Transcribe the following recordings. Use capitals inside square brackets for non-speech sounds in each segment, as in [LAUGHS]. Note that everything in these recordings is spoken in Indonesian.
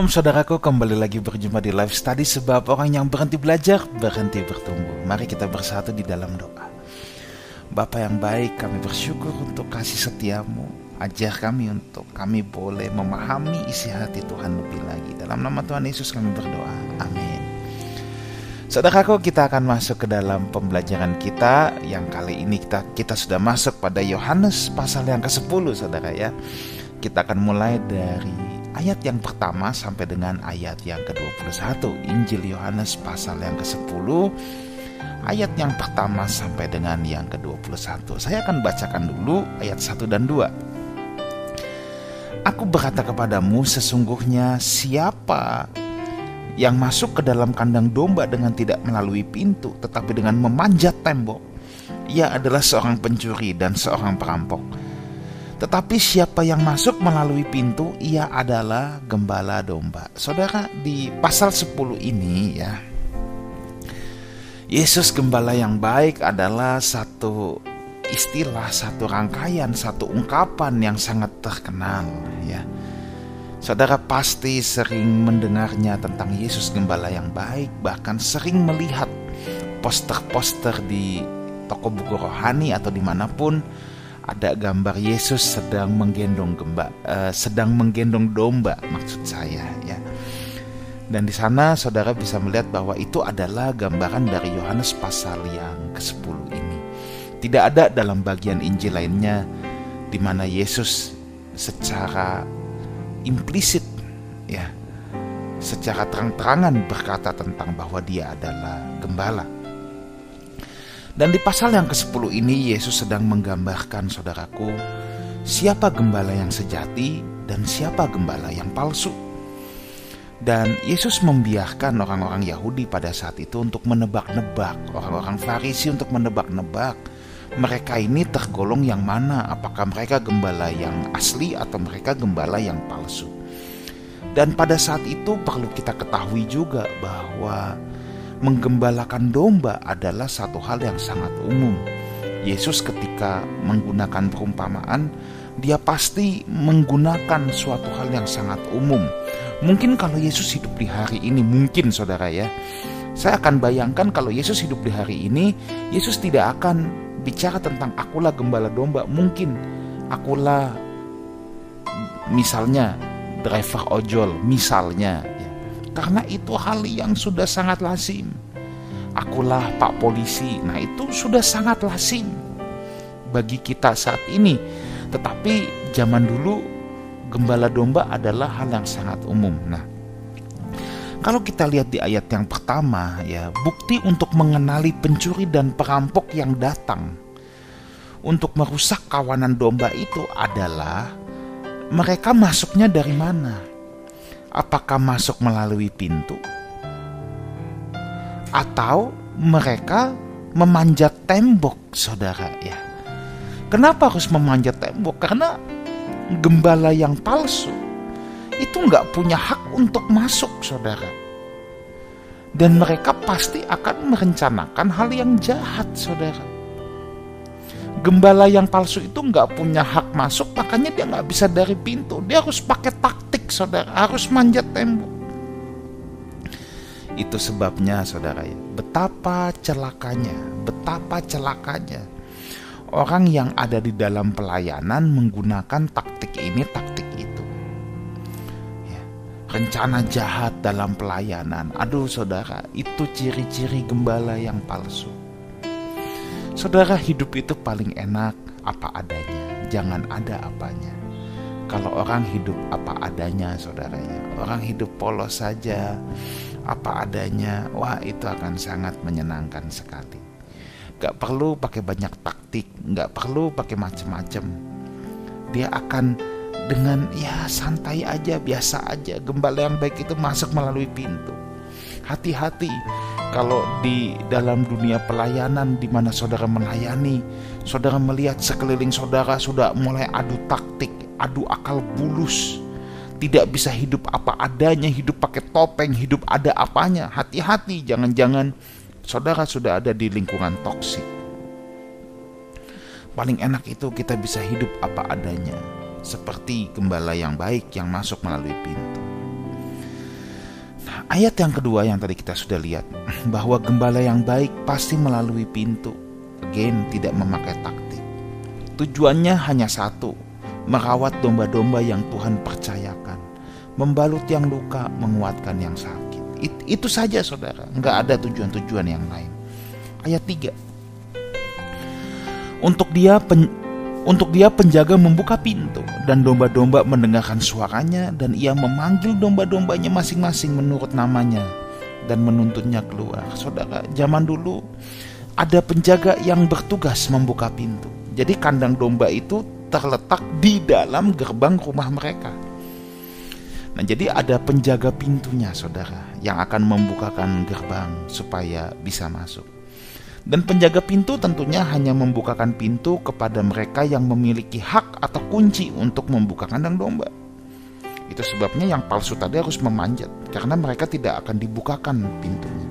Shalom saudaraku, kembali lagi berjumpa di live study sebab orang yang berhenti belajar, berhenti bertumbuh. Mari kita bersatu di dalam doa. Bapa yang baik, kami bersyukur untuk kasih setiamu. Ajar kami untuk kami boleh memahami isi hati Tuhan lebih lagi. Dalam nama Tuhan Yesus kami berdoa. Amin. Saudaraku, kita akan masuk ke dalam pembelajaran kita yang kali ini kita kita sudah masuk pada Yohanes pasal yang ke-10, Saudara ya. Kita akan mulai dari ayat yang pertama sampai dengan ayat yang ke-21 Injil Yohanes pasal yang ke-10 ayat yang pertama sampai dengan yang ke-21 Saya akan bacakan dulu ayat 1 dan 2 Aku berkata kepadamu sesungguhnya siapa yang masuk ke dalam kandang domba dengan tidak melalui pintu tetapi dengan memanjat tembok ia adalah seorang pencuri dan seorang perampok tetapi siapa yang masuk melalui pintu ia adalah gembala domba. Saudara di pasal 10 ini ya. Yesus gembala yang baik adalah satu istilah, satu rangkaian, satu ungkapan yang sangat terkenal ya. Saudara pasti sering mendengarnya tentang Yesus gembala yang baik, bahkan sering melihat poster-poster di toko buku rohani atau di mana pun ada gambar Yesus sedang menggendong gemba, uh, sedang menggendong domba maksud saya ya. Dan di sana saudara bisa melihat bahwa itu adalah gambaran dari Yohanes pasal yang ke-10 ini. Tidak ada dalam bagian Injil lainnya di mana Yesus secara implisit ya secara terang-terangan berkata tentang bahwa dia adalah gembala. Dan di pasal yang ke-10 ini Yesus sedang menggambarkan saudaraku siapa gembala yang sejati dan siapa gembala yang palsu. Dan Yesus membiarkan orang-orang Yahudi pada saat itu untuk menebak-nebak, orang-orang Farisi untuk menebak-nebak mereka ini tergolong yang mana, apakah mereka gembala yang asli atau mereka gembala yang palsu. Dan pada saat itu perlu kita ketahui juga bahwa menggembalakan domba adalah satu hal yang sangat umum. Yesus ketika menggunakan perumpamaan, dia pasti menggunakan suatu hal yang sangat umum. Mungkin kalau Yesus hidup di hari ini, mungkin saudara ya, saya akan bayangkan kalau Yesus hidup di hari ini, Yesus tidak akan bicara tentang akulah gembala domba. Mungkin akulah misalnya driver ojol, misalnya karena itu hal yang sudah sangat lazim. Akulah Pak Polisi. Nah, itu sudah sangat lazim bagi kita saat ini. Tetapi zaman dulu gembala domba adalah hal yang sangat umum. Nah, kalau kita lihat di ayat yang pertama ya, bukti untuk mengenali pencuri dan perampok yang datang untuk merusak kawanan domba itu adalah mereka masuknya dari mana? Apakah masuk melalui pintu atau mereka memanjat tembok, saudara ya. Kenapa harus memanjat tembok? Karena gembala yang palsu itu nggak punya hak untuk masuk, saudara. Dan mereka pasti akan merencanakan hal yang jahat, saudara. Gembala yang palsu itu nggak punya hak masuk, makanya dia nggak bisa dari pintu. Dia harus pakai taktik saudara harus manjat tembok. Itu sebabnya saudara ya, betapa celakanya, betapa celakanya orang yang ada di dalam pelayanan menggunakan taktik ini, taktik itu. Ya, rencana jahat dalam pelayanan. Aduh saudara, itu ciri-ciri gembala yang palsu. Saudara hidup itu paling enak apa adanya, jangan ada apanya. Kalau orang hidup apa adanya saudaranya. Orang hidup polos saja Apa adanya Wah itu akan sangat menyenangkan sekali. Gak perlu pakai banyak taktik Gak perlu pakai macem-macem. Dia akan dengan ya santai aja Biasa aja. Gembala yang baik itu masuk melalui pintu Hati-hati kalau di dalam dunia pelayanan di mana saudara melayani, saudara melihat sekeliling saudara sudah mulai adu taktik, adu akal bulus tidak bisa hidup apa adanya, hidup pakai topeng, hidup ada apanya. Hati-hati, jangan-jangan saudara sudah ada di lingkungan toksik. Paling enak itu kita bisa hidup apa adanya, seperti gembala yang baik yang masuk melalui pintu. Ayat yang kedua yang tadi kita sudah lihat [LAUGHS] bahwa gembala yang baik pasti melalui pintu. Again, tidak memakai taktik. Tujuannya hanya satu, merawat domba-domba yang Tuhan percayakan, membalut yang luka, menguatkan yang sakit. It, itu saja saudara, nggak ada tujuan-tujuan yang lain. Ayat 3 Untuk dia pen, untuk dia penjaga membuka pintu dan domba-domba mendengarkan suaranya dan ia memanggil domba-dombanya masing-masing menurut namanya dan menuntutnya keluar. Saudara, zaman dulu ada penjaga yang bertugas membuka pintu. Jadi kandang domba itu terletak di dalam gerbang rumah mereka. Nah, jadi ada penjaga pintunya, saudara, yang akan membukakan gerbang supaya bisa masuk. Dan penjaga pintu tentunya hanya membukakan pintu kepada mereka yang memiliki hak atau kunci untuk membuka kandang domba. Itu sebabnya yang palsu tadi harus memanjat karena mereka tidak akan dibukakan pintunya.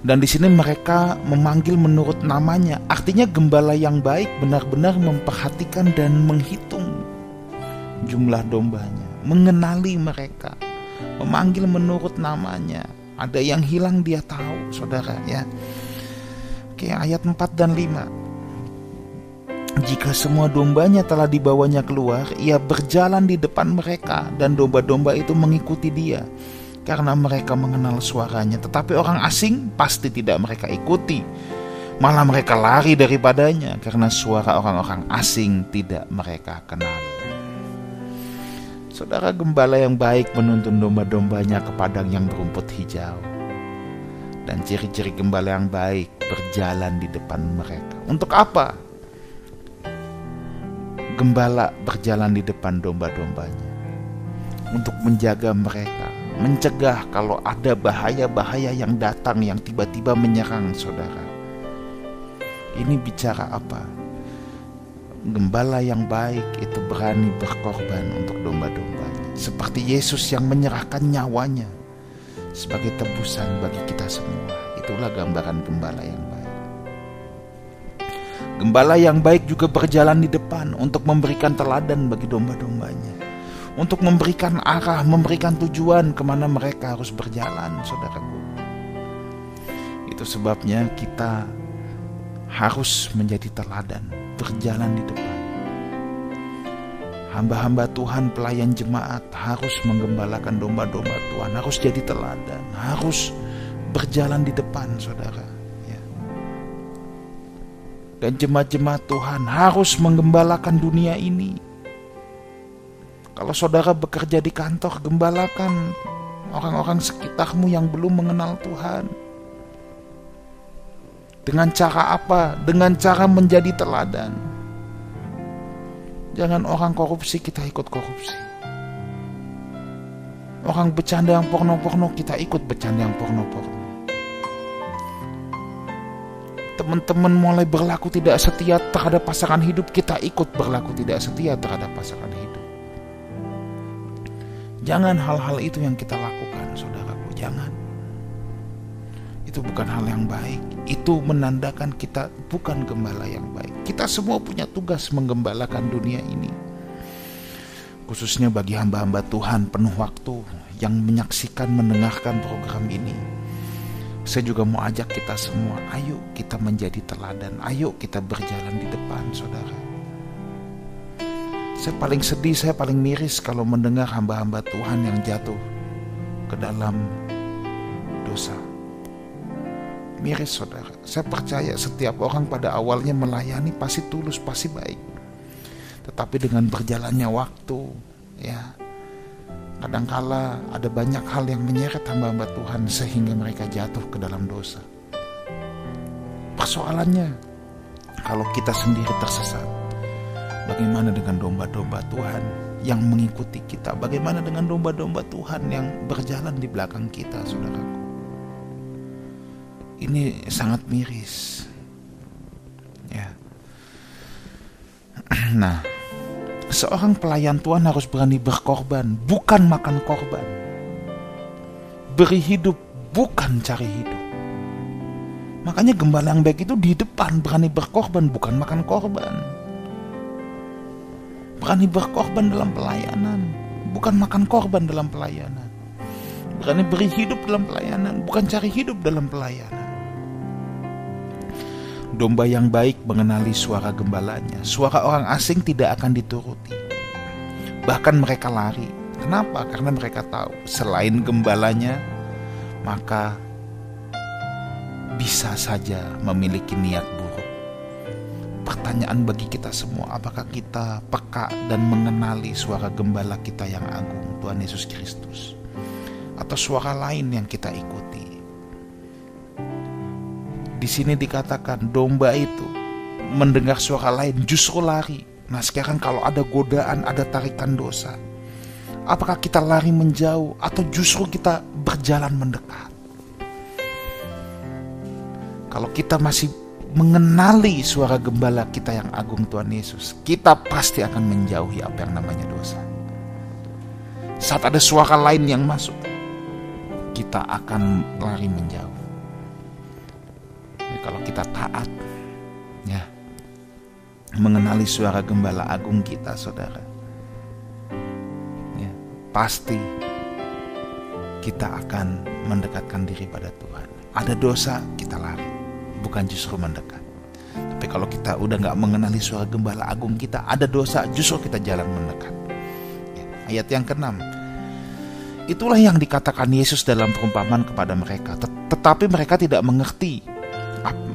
Dan di sini mereka memanggil menurut namanya. Artinya gembala yang baik benar-benar memperhatikan dan menghitung jumlah dombanya, mengenali mereka, memanggil menurut namanya, ada yang hilang dia tahu, saudara ya. Oke, ayat 4 dan 5. Jika semua dombanya telah dibawanya keluar, ia berjalan di depan mereka dan domba-domba itu mengikuti dia karena mereka mengenal suaranya. Tetapi orang asing pasti tidak mereka ikuti. Malah mereka lari daripadanya karena suara orang-orang asing tidak mereka kenal. Saudara gembala yang baik menuntun domba-dombanya ke padang yang berumput hijau. Dan ciri-ciri gembala yang baik berjalan di depan mereka. Untuk apa? Gembala berjalan di depan domba-dombanya. Untuk menjaga mereka, mencegah kalau ada bahaya-bahaya yang datang yang tiba-tiba menyerang saudara. Ini bicara apa? Gembala yang baik itu berani berkorban untuk domba-dombanya. Seperti Yesus yang menyerahkan nyawanya sebagai tebusan bagi kita semua. Itulah gambaran gembala yang baik. Gembala yang baik juga berjalan di depan untuk memberikan teladan bagi domba-dombanya. Untuk memberikan arah, memberikan tujuan ke mana mereka harus berjalan, saudaraku. Itu sebabnya kita harus menjadi teladan berjalan di depan. Hamba-hamba Tuhan pelayan jemaat harus menggembalakan domba-domba Tuhan, harus jadi teladan, harus berjalan di depan saudara. Ya. Dan jemaat-jemaat Tuhan harus menggembalakan dunia ini. Kalau saudara bekerja di kantor, gembalakan orang-orang sekitarmu yang belum mengenal Tuhan dengan cara apa? Dengan cara menjadi teladan. Jangan orang korupsi kita ikut korupsi. Orang bercanda yang porno-porno kita ikut bercanda yang porno-porno. Teman-teman mulai berlaku tidak setia terhadap pasangan hidup, kita ikut berlaku tidak setia terhadap pasangan hidup. Jangan hal-hal itu yang kita lakukan, saudaraku. Jangan. Itu bukan hal yang baik itu menandakan kita bukan gembala yang baik. Kita semua punya tugas menggembalakan dunia ini. Khususnya bagi hamba-hamba Tuhan penuh waktu yang menyaksikan mendengarkan program ini. Saya juga mau ajak kita semua, ayo kita menjadi teladan, ayo kita berjalan di depan saudara. Saya paling sedih, saya paling miris kalau mendengar hamba-hamba Tuhan yang jatuh ke dalam dosa miris saudara. Saya percaya setiap orang pada awalnya melayani pasti tulus, pasti baik. Tetapi dengan berjalannya waktu, ya kadangkala ada banyak hal yang menyeret hamba-hamba Tuhan sehingga mereka jatuh ke dalam dosa. Persoalannya, kalau kita sendiri tersesat, bagaimana dengan domba-domba Tuhan yang mengikuti kita? Bagaimana dengan domba-domba Tuhan yang berjalan di belakang kita, saudaraku? Ini sangat miris. Ya. [CLEARS THROAT] Nah, seorang pelayan Tuhan harus berani berkorban, bukan makan korban. Beri hidup, bukan cari hidup. Makanya gembala yang baik itu di depan berani berkorban, bukan makan korban. Berani berkorban dalam pelayanan, bukan makan korban dalam pelayanan. Bukan beri hidup dalam pelayanan, bukan cari hidup dalam pelayanan. Domba yang baik mengenali suara gembalanya. Suara orang asing tidak akan dituruti. Bahkan mereka lari. Kenapa? Karena mereka tahu selain gembalanya, maka bisa saja memiliki niat buruk. Pertanyaan bagi kita semua, apakah kita peka dan mengenali suara gembala kita yang agung, Tuhan Yesus Kristus? Atau suara lain yang kita ikuti? Di sini dikatakan domba itu mendengar suara lain justru lari. Nah sekarang kalau ada godaan, ada tarikan dosa. Apakah kita lari menjauh atau justru kita berjalan mendekat? Kalau kita masih mengenali suara gembala kita yang agung Tuhan Yesus, kita pasti akan menjauhi apa yang namanya dosa. Saat ada suara lain yang masuk, kita akan lari menjauh. Kalau kita taat, ya, mengenali suara gembala agung kita, saudara, ya, pasti kita akan mendekatkan diri pada Tuhan. Ada dosa, kita lari bukan justru mendekat. Tapi kalau kita udah nggak mengenali suara gembala agung kita, ada dosa, justru kita jalan mendekat. Ya, ayat yang keenam. Itulah yang dikatakan Yesus dalam perumpamaan kepada mereka. Tetapi mereka tidak mengerti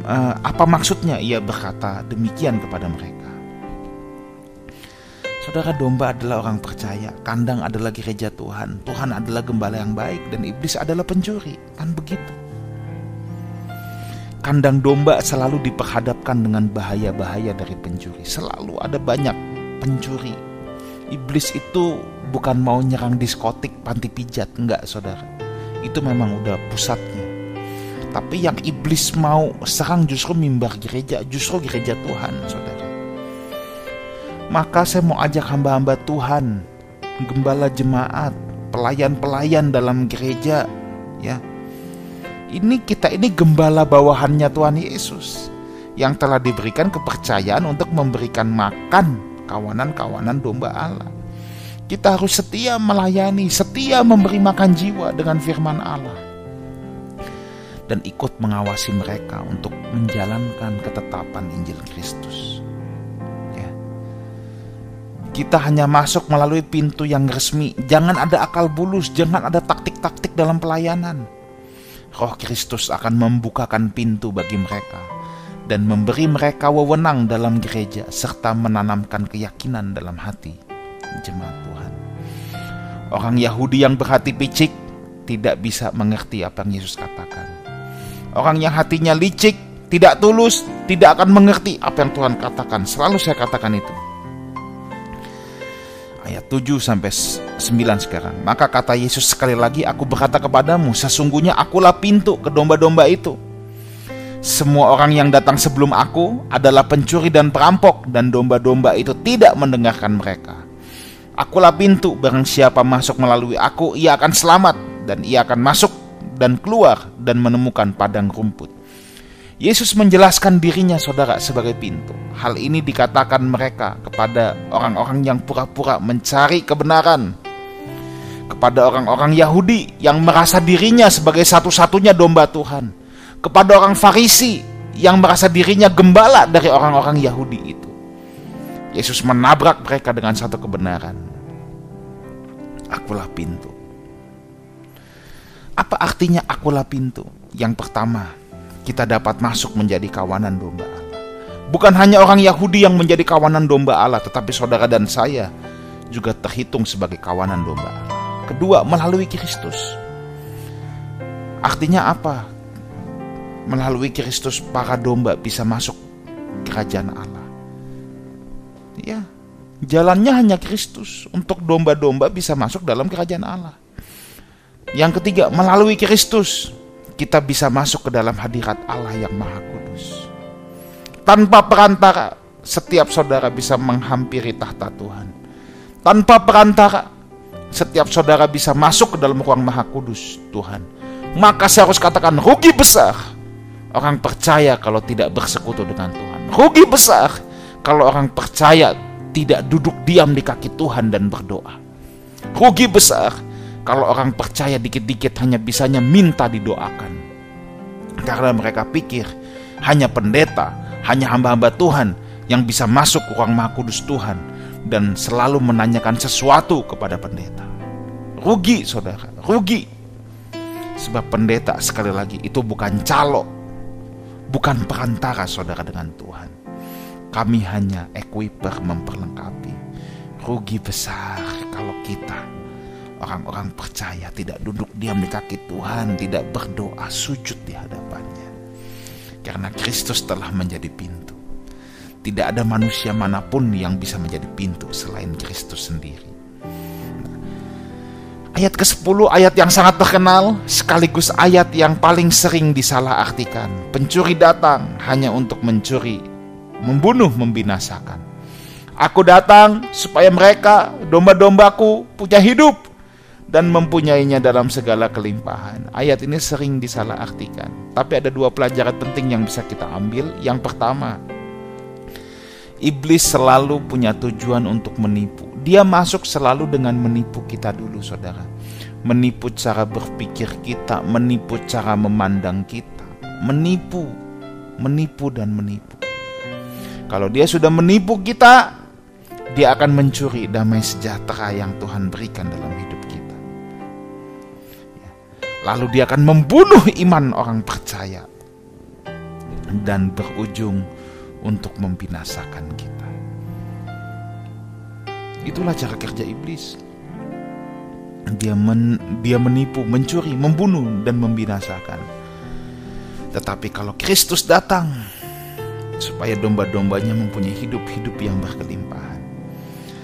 eh, apa maksudnya ia berkata demikian kepada mereka. Saudara domba adalah orang percaya, kandang adalah gereja Tuhan, Tuhan adalah gembala yang baik dan iblis adalah pencuri. Kan begitu. Kandang domba selalu diperhadapkan dengan bahaya-bahaya dari pencuri. Selalu ada banyak pencuri. Iblis itu bukan mau nyerang diskotik, panti pijat, enggak saudara. Itu memang udah pusatnya. Tapi yang iblis mau serang justru mimbar gereja, justru gereja Tuhan, saudara. Maka saya mau ajak hamba-hamba Tuhan, gembala jemaat, pelayan-pelayan dalam gereja, ya, ini kita ini gembala bawahannya Tuhan Yesus yang telah diberikan kepercayaan untuk memberikan makan kawanan-kawanan domba Allah. Kita harus setia melayani, setia memberi makan jiwa dengan firman Allah. Dan ikut mengawasi mereka untuk menjalankan ketetapan Injil Kristus. Ya. Kita hanya masuk melalui pintu yang resmi. Jangan ada akal bulus, jangan ada taktik-taktik dalam pelayanan Roh Kristus akan membukakan pintu bagi mereka dan memberi mereka wewenang dalam gereja serta menanamkan keyakinan dalam hati jemaat Tuhan. Orang Yahudi yang berhati picik tidak bisa mengerti apa yang Yesus katakan. Orang yang hatinya licik, tidak tulus, tidak akan mengerti apa yang Tuhan katakan. Selalu saya katakan itu ayat 7 sampai 9 sekarang. Maka kata Yesus sekali lagi, aku berkata kepadamu, sesungguhnya akulah pintu ke domba-domba itu. Semua orang yang datang sebelum aku adalah pencuri dan perampok dan domba-domba itu tidak mendengarkan mereka. Akulah pintu, barang siapa masuk melalui aku, ia akan selamat dan ia akan masuk dan keluar dan menemukan padang rumput. Yesus menjelaskan dirinya saudara sebagai pintu. Hal ini dikatakan mereka kepada orang-orang yang pura-pura mencari kebenaran. Kepada orang-orang Yahudi yang merasa dirinya sebagai satu-satunya domba Tuhan. Kepada orang Farisi yang merasa dirinya gembala dari orang-orang Yahudi itu. Yesus menabrak mereka dengan satu kebenaran. Akulah pintu. Apa artinya akulah pintu? Yang pertama, kita dapat masuk menjadi kawanan domba Allah. Bukan hanya orang Yahudi yang menjadi kawanan domba Allah, tetapi saudara dan saya juga terhitung sebagai kawanan domba Allah. Kedua, melalui Kristus. Artinya apa? Melalui Kristus para domba bisa masuk kerajaan Allah. Ya, jalannya hanya Kristus. Untuk domba-domba bisa masuk dalam kerajaan Allah. Yang ketiga, melalui Kristus kita bisa masuk ke dalam hadirat Allah yang Maha Kudus. Tanpa perantara, setiap saudara bisa menghampiri tahta Tuhan. Tanpa perantara, setiap saudara bisa masuk ke dalam ruang Maha Kudus Tuhan. Maka saya harus katakan rugi besar orang percaya kalau tidak bersekutu dengan Tuhan. Rugi besar kalau orang percaya tidak duduk diam di kaki Tuhan dan berdoa. Rugi besar kalau orang percaya dikit-dikit hanya bisanya minta didoakan. Karena mereka pikir hanya pendeta, hanya hamba-hamba Tuhan yang bisa masuk ke ruang maha kudus Tuhan dan selalu menanyakan sesuatu kepada pendeta. Rugi saudara, rugi. Sebab pendeta sekali lagi itu bukan calo, bukan perantara saudara dengan Tuhan. Kami hanya equiper memperlengkapi. Rugi besar kalau kita orang-orang percaya tidak duduk diam di kaki Tuhan, tidak berdoa sujud di hadapannya. Karena Kristus telah menjadi pintu. Tidak ada manusia mana pun yang bisa menjadi pintu selain Kristus sendiri. Ayat ke-10 ayat yang sangat terkenal sekaligus ayat yang paling sering disalahartikan. Pencuri datang hanya untuk mencuri, membunuh, membinasakan. Aku datang supaya mereka domba-dombaku punya hidup dan mempunyainya dalam segala kelimpahan. Ayat ini sering disalahartikan, tapi ada dua pelajaran penting yang bisa kita ambil. Yang pertama, iblis selalu punya tujuan untuk menipu. Dia masuk selalu dengan menipu kita dulu, saudara. Menipu cara berpikir kita, menipu cara memandang kita, menipu, menipu, dan menipu. Kalau dia sudah menipu kita, dia akan mencuri damai sejahtera yang Tuhan berikan dalam hidup Lalu dia akan membunuh iman orang percaya dan berujung untuk membinasakan kita. Itulah cara kerja iblis. Dia men, dia menipu, mencuri, membunuh dan membinasakan. Tetapi kalau Kristus datang supaya domba-dombanya mempunyai hidup-hidup yang berkelimpahan.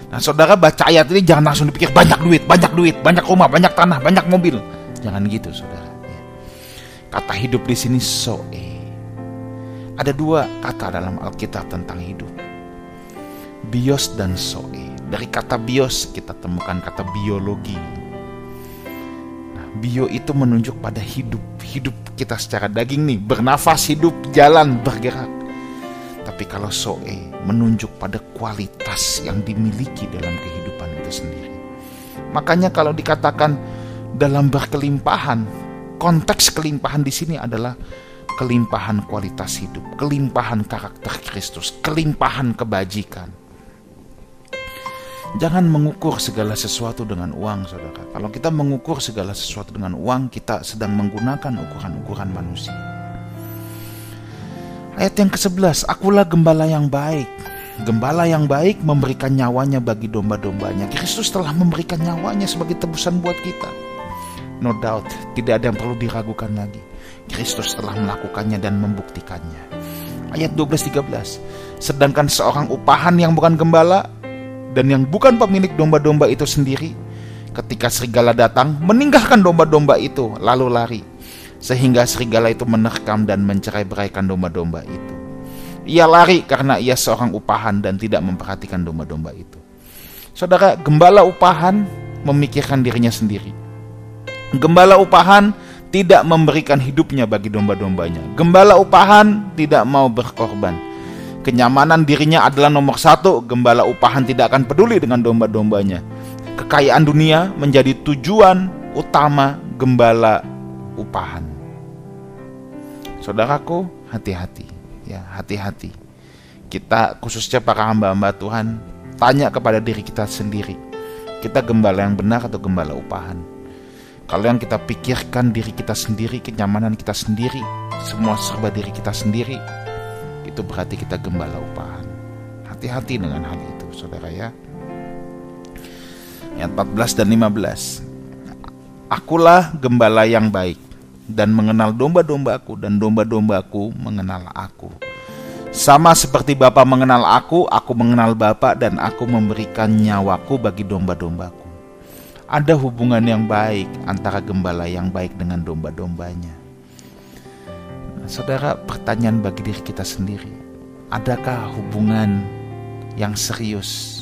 Nah, saudara baca ayat ini jangan langsung dipikir banyak duit, banyak duit, banyak rumah, banyak tanah, banyak mobil. Jangan gitu, saudara. Ya. Kata hidup di sini soe. Ada dua kata dalam Alkitab tentang hidup. Bios dan soe. Dari kata bios kita temukan kata biologi. Nah, bio itu menunjuk pada hidup, hidup kita secara daging nih, bernafas, hidup, jalan, bergerak. Tapi kalau soe menunjuk pada kualitas yang dimiliki dalam kehidupan itu sendiri. Makanya kalau dikatakan dalam berkelimpahan. Konteks kelimpahan di sini adalah kelimpahan kualitas hidup, kelimpahan karakter Kristus, kelimpahan kebajikan. Jangan mengukur segala sesuatu dengan uang, saudara. Kalau kita mengukur segala sesuatu dengan uang, kita sedang menggunakan ukuran-ukuran manusia. Ayat yang ke-11, Akulah gembala yang baik. Gembala yang baik memberikan nyawanya bagi domba-dombanya. Kristus telah memberikan nyawanya sebagai tebusan buat kita. No doubt, tidak ada yang perlu diragukan lagi. Kristus telah melakukannya dan membuktikannya. Ayat 12-13 Sedangkan seorang upahan yang bukan gembala Dan yang bukan pemilik domba-domba itu sendiri Ketika serigala datang Meninggalkan domba-domba itu Lalu lari Sehingga serigala itu menerkam dan mencerai beraikan domba-domba itu Ia lari karena ia seorang upahan Dan tidak memperhatikan domba-domba itu Saudara, gembala upahan memikirkan dirinya sendiri Gembala upahan tidak memberikan hidupnya bagi domba-dombanya. Gembala upahan tidak mau berkorban. Kenyamanan dirinya adalah nomor satu. Gembala upahan tidak akan peduli dengan domba-dombanya. Kekayaan dunia menjadi tujuan utama gembala upahan. Saudaraku, hati-hati. Ya, hati-hati. Kita khususnya para hamba-hamba Tuhan tanya kepada diri kita sendiri. Kita gembala yang benar atau gembala upahan? Kalau yang kita pikirkan diri kita sendiri, kenyamanan kita sendiri, semua serba diri kita sendiri, itu berarti kita gembala upahan. Hati-hati dengan hal itu, saudara ya. Ayat 14 dan 15. Akulah gembala yang baik dan mengenal domba-dombaku dan domba-dombaku mengenal aku. Sama seperti Bapa mengenal aku, aku mengenal Bapa dan aku memberikan nyawaku bagi domba-dombaku ada hubungan yang baik antara gembala yang baik dengan domba-dombanya. Saudara, pertanyaan bagi diri kita sendiri, adakah hubungan yang serius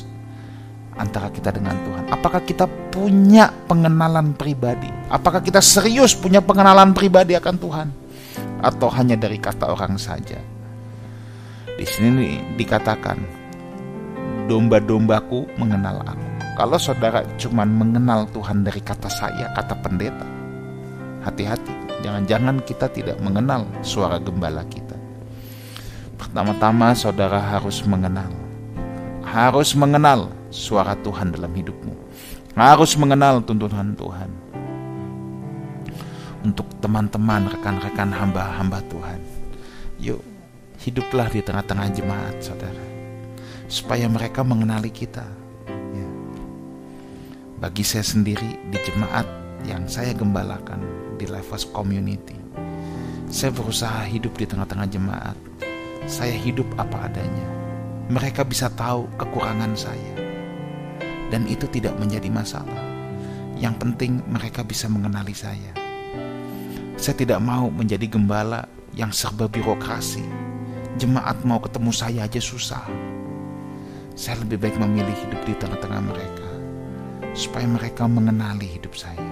antara kita dengan Tuhan? Apakah kita punya pengenalan pribadi? Apakah kita serius punya pengenalan pribadi akan Tuhan? Atau hanya dari kata orang saja? Di sini dikatakan, domba-dombaku mengenal aku. Kalau saudara cuma mengenal Tuhan dari kata saya, kata pendeta. Hati-hati, jangan-jangan kita tidak mengenal suara gembala kita. Pertama-tama saudara harus mengenal. Harus mengenal suara Tuhan dalam hidupmu. Harus mengenal tuntunan Tuhan. Untuk teman-teman, rekan-rekan hamba-hamba Tuhan. Yuk, hiduplah di tengah-tengah jemaat, saudara. Supaya mereka mengenali kita bagi saya sendiri di jemaat yang saya gembalakan di Levos Community. Saya berusaha hidup di tengah-tengah jemaat. Saya hidup apa adanya. Mereka bisa tahu kekurangan saya. Dan itu tidak menjadi masalah. Yang penting mereka bisa mengenali saya. Saya tidak mau menjadi gembala yang serba birokrasi. Jemaat mau ketemu saya aja susah. Saya lebih baik memilih hidup di tengah-tengah mereka supaya mereka mengenali hidup saya.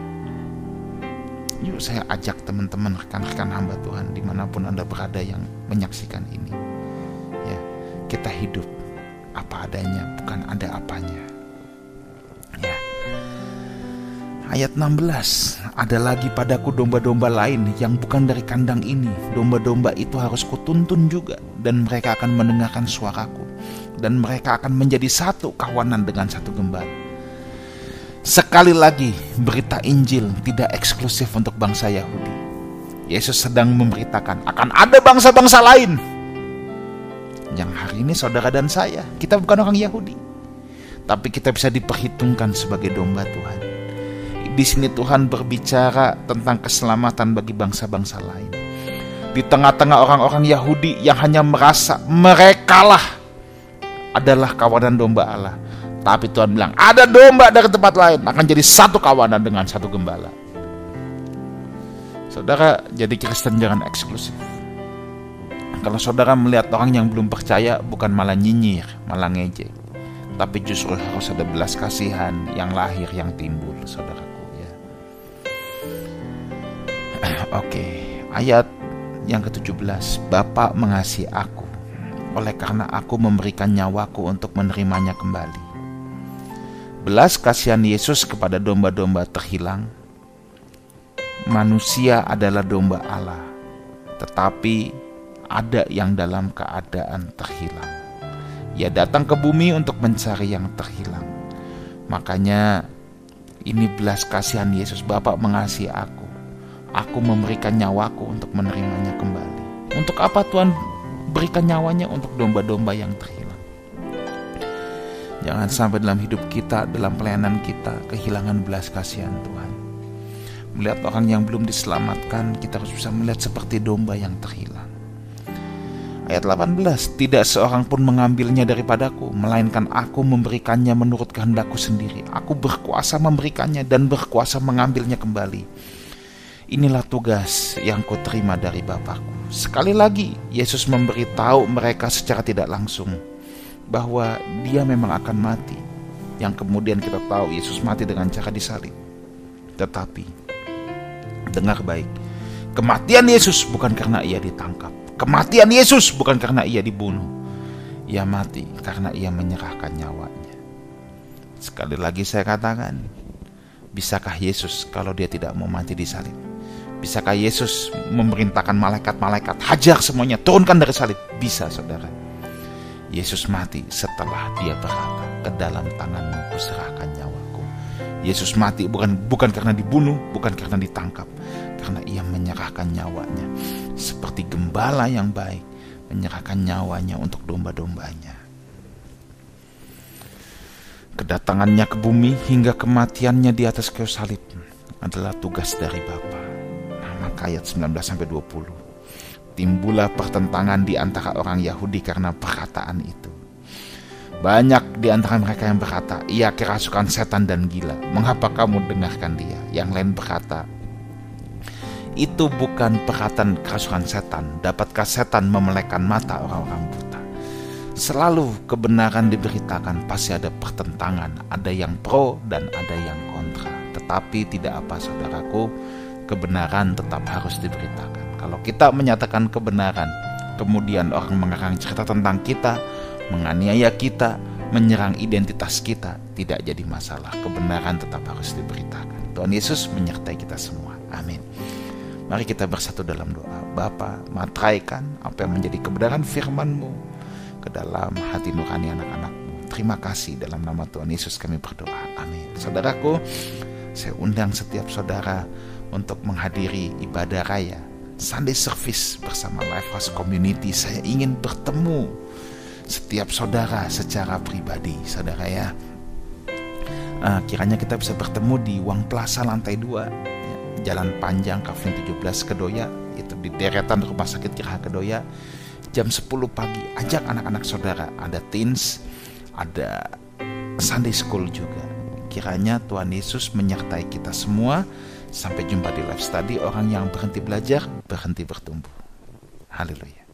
Yuk saya ajak teman-teman rekan-rekan hamba Tuhan di mana pun Anda berada yang menyaksikan ini. Ya, kita hidup apa adanya, bukan ada apanya. Ya. Ayat 16, ada lagi padaku domba-domba lain yang bukan dari kandang ini. Domba-domba itu harus kutuntun juga dan mereka akan mendengarkan suaraku dan mereka akan menjadi satu kawanan dengan satu gembala Sekali lagi, berita Injil tidak eksklusif untuk bangsa Yahudi. Yesus sedang memberitakan akan ada bangsa-bangsa lain. Yang hari ini saudara dan saya, kita bukan orang Yahudi. Tapi kita bisa diperhitungkan sebagai domba Tuhan. Di sini Tuhan berbicara tentang keselamatan bagi bangsa-bangsa lain. Di tengah-tengah orang-orang Yahudi yang hanya merasa merekalah adalah kawanan domba Allah tapi Tuhan bilang, ada domba dari tempat lain akan jadi satu kawanan dengan satu gembala. Saudara, jadi Kristen jangan eksklusif. Kalau saudara melihat orang yang belum percaya, bukan malah nyinyir, malah ngejek. Tapi justru harus ada belas kasihan yang lahir, yang timbul, saudaraku. ya. [CLEARS THROAT] Oke, ayat yang ke-17. Bapak mengasihi aku, oleh karena aku memberikan nyawaku untuk menerimanya kembali belas kasihan Yesus kepada domba-domba terhilang, manusia adalah domba Allah, tetapi ada yang dalam keadaan terhilang. Ia datang ke bumi untuk mencari yang terhilang. Makanya ini belas kasihan Yesus Bapak mengasihi aku. Aku memberikan nyawaku untuk menerimanya kembali. Untuk apa Tuhan berikan nyawanya untuk domba-domba yang terhilang? Jangan sampai dalam hidup kita, dalam pelayanan kita, kehilangan belas kasihan Tuhan. Melihat orang yang belum diselamatkan, kita harus bisa melihat seperti domba yang terhilang. Ayat 18, tidak seorang pun mengambilnya daripadaku, melainkan aku memberikannya menurut kehendakku sendiri. Aku berkuasa memberikannya dan berkuasa mengambilnya kembali. Inilah tugas yang kuterima dari Bapakku. Sekali lagi, Yesus memberitahu mereka secara tidak langsung bahwa dia memang akan mati. Yang kemudian kita tahu Yesus mati dengan cara disalib. Tetapi dengar baik, kematian Yesus bukan karena ia ditangkap. Kematian Yesus bukan karena ia dibunuh. Ia mati karena ia menyerahkan nyawanya. Sekali lagi saya katakan, bisakah Yesus kalau dia tidak mau mati disalib? Bisakah Yesus memerintahkan malaikat-malaikat hajar semuanya turunkan dari salib? Bisa saudara. Yesus mati setelah dia berkata, ke dalam tanganmu kuserahkan nyawaku. Yesus mati bukan bukan karena dibunuh, bukan karena ditangkap, karena ia menyerahkan nyawanya. Seperti gembala yang baik, menyerahkan nyawanya untuk domba-dombanya. Kedatangannya ke bumi hingga kematiannya di atas kayu salib adalah tugas dari Bapa. Nah, maka ayat 19 sampai 20 timbullah pertentangan di antara orang Yahudi karena perkataan itu. Banyak di antara mereka yang berkata, ia kerasukan setan dan gila. Mengapa kamu dengarkan dia? Yang lain berkata, itu bukan perkataan kerasukan setan. Dapatkah setan memelekan mata orang-orang buta? Selalu kebenaran diberitakan pasti ada pertentangan. Ada yang pro dan ada yang kontra. Tetapi tidak apa saudaraku, kebenaran tetap harus diberitakan. Kalau kita menyatakan kebenaran, kemudian orang mengarang cerita tentang kita, menganiaya kita, menyerang identitas kita tidak jadi masalah. Kebenaran tetap harus diberitakan. Tuhan Yesus menyertai kita semua. Amin. Mari kita bersatu dalam doa. Bapa, matraikan apa yang menjadi kebenaran firman-Mu ke dalam hati nurani anak-anakmu. Terima kasih dalam nama Tuhan Yesus kami berdoa. Amin. Saudaraku, saya undang setiap saudara untuk menghadiri ibadah raya Sunday service bersama Lifehouse Community. Saya ingin bertemu setiap saudara secara pribadi, saudara ya. Uh, kiranya kita bisa bertemu di Wang Plaza lantai 2 ya, Jalan Panjang Kavling 17 Kedoya itu di deretan Rumah Sakit Kiraha Kedoya jam 10 pagi ajak anak-anak saudara ada teens ada Sunday School juga kiranya Tuhan Yesus menyertai kita semua Sampai jumpa di live study orang yang berhenti belajar, berhenti bertumbuh. Haleluya.